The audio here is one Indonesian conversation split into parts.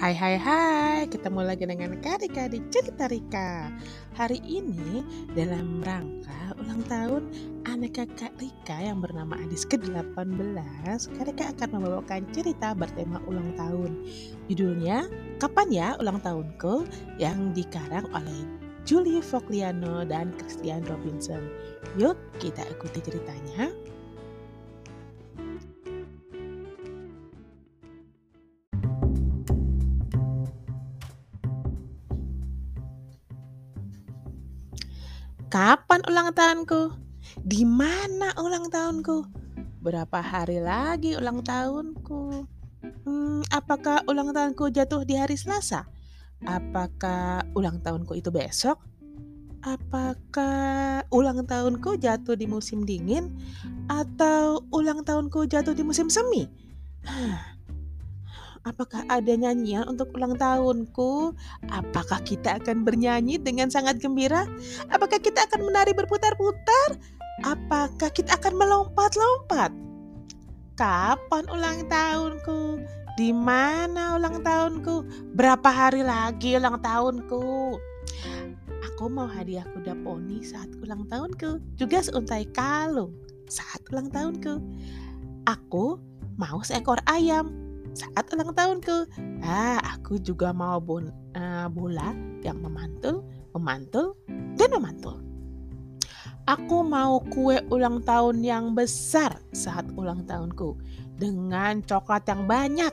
Hai hai hai, ketemu lagi dengan Karika di Cerita Rika. Hari ini dalam rangka ulang tahun anak kakak Rika yang bernama Adis ke-18 Karika akan membawakan cerita bertema ulang tahun. Judulnya Kapan ya ulang tahunku? Yang dikarang oleh Julie Fogliano dan Christian Robinson. Yuk kita ikuti ceritanya Kapan ulang tahunku? Di mana ulang tahunku? Berapa hari lagi ulang tahunku? Hmm, apakah ulang tahunku jatuh di hari Selasa? Apakah ulang tahunku itu besok? Apakah ulang tahunku jatuh di musim dingin atau ulang tahunku jatuh di musim semi? Apakah ada nyanyian untuk ulang tahunku? Apakah kita akan bernyanyi dengan sangat gembira? Apakah kita akan menari berputar-putar? Apakah kita akan melompat-lompat? Kapan ulang tahunku? Di mana ulang tahunku? Berapa hari lagi ulang tahunku? Aku mau hadiah kuda poni saat ulang tahunku, juga seuntai kalung saat ulang tahunku. Aku mau seekor ayam saat ulang tahunku. Ah, aku juga mau bon, uh, bola yang memantul, memantul, dan memantul. Aku mau kue ulang tahun yang besar saat ulang tahunku dengan coklat yang banyak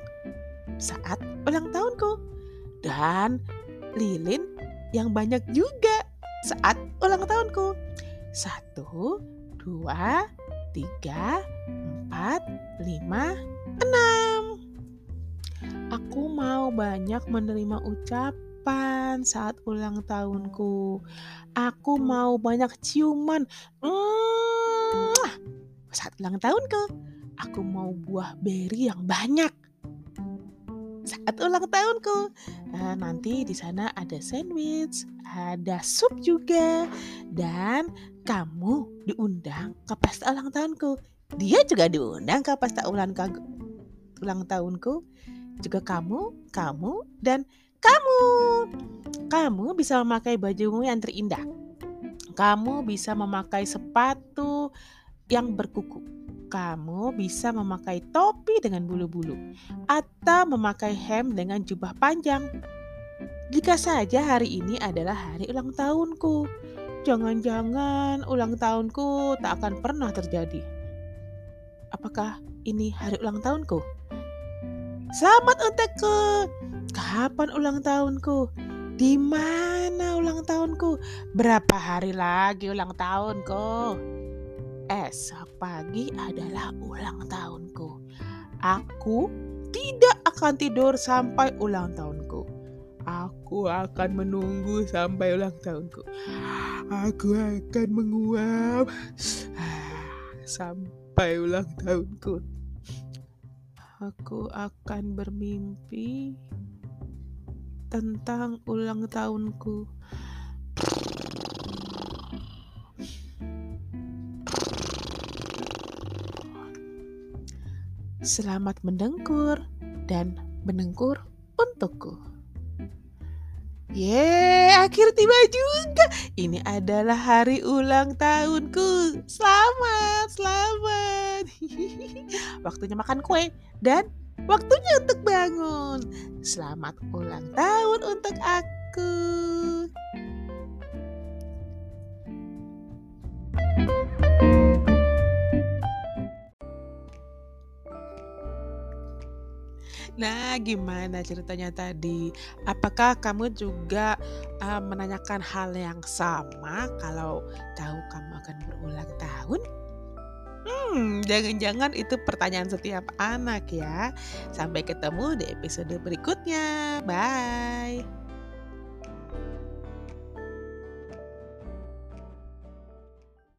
saat ulang tahunku dan lilin yang banyak juga saat ulang tahunku. Satu, dua, tiga, empat, lima, enam. Banyak menerima ucapan saat ulang tahunku. Aku mau banyak ciuman. Saat ulang tahunku, aku mau buah beri yang banyak. Saat ulang tahunku, nah, nanti di sana ada sandwich, ada sup juga, dan kamu diundang ke pesta ulang tahunku. Dia juga diundang ke pesta ulang ulang tahunku juga kamu, kamu, dan kamu. Kamu bisa memakai bajumu yang terindah. Kamu bisa memakai sepatu yang berkuku. Kamu bisa memakai topi dengan bulu-bulu atau memakai hem dengan jubah panjang. Jika saja hari ini adalah hari ulang tahunku, jangan-jangan ulang tahunku tak akan pernah terjadi. Apakah ini hari ulang tahunku? Selamat untukku. Kapan ulang tahunku? Di mana ulang tahunku? Berapa hari lagi ulang tahunku? Esok pagi adalah ulang tahunku. Aku tidak akan tidur sampai ulang tahunku. Aku akan menunggu sampai ulang tahunku. Aku akan menguap sampai ulang tahunku aku akan bermimpi tentang ulang tahunku. Selamat mendengkur dan mendengkur untukku. Yeay, akhir tiba juga. Ini adalah hari ulang tahunku. Selamat, selamat. Waktunya makan kue dan waktunya untuk bangun. Selamat ulang tahun untuk aku. Nah, gimana ceritanya tadi? Apakah kamu juga uh, menanyakan hal yang sama kalau tahu kamu akan berulang tahun? Hmm, jangan-jangan itu pertanyaan setiap anak ya. Sampai ketemu di episode berikutnya. Bye.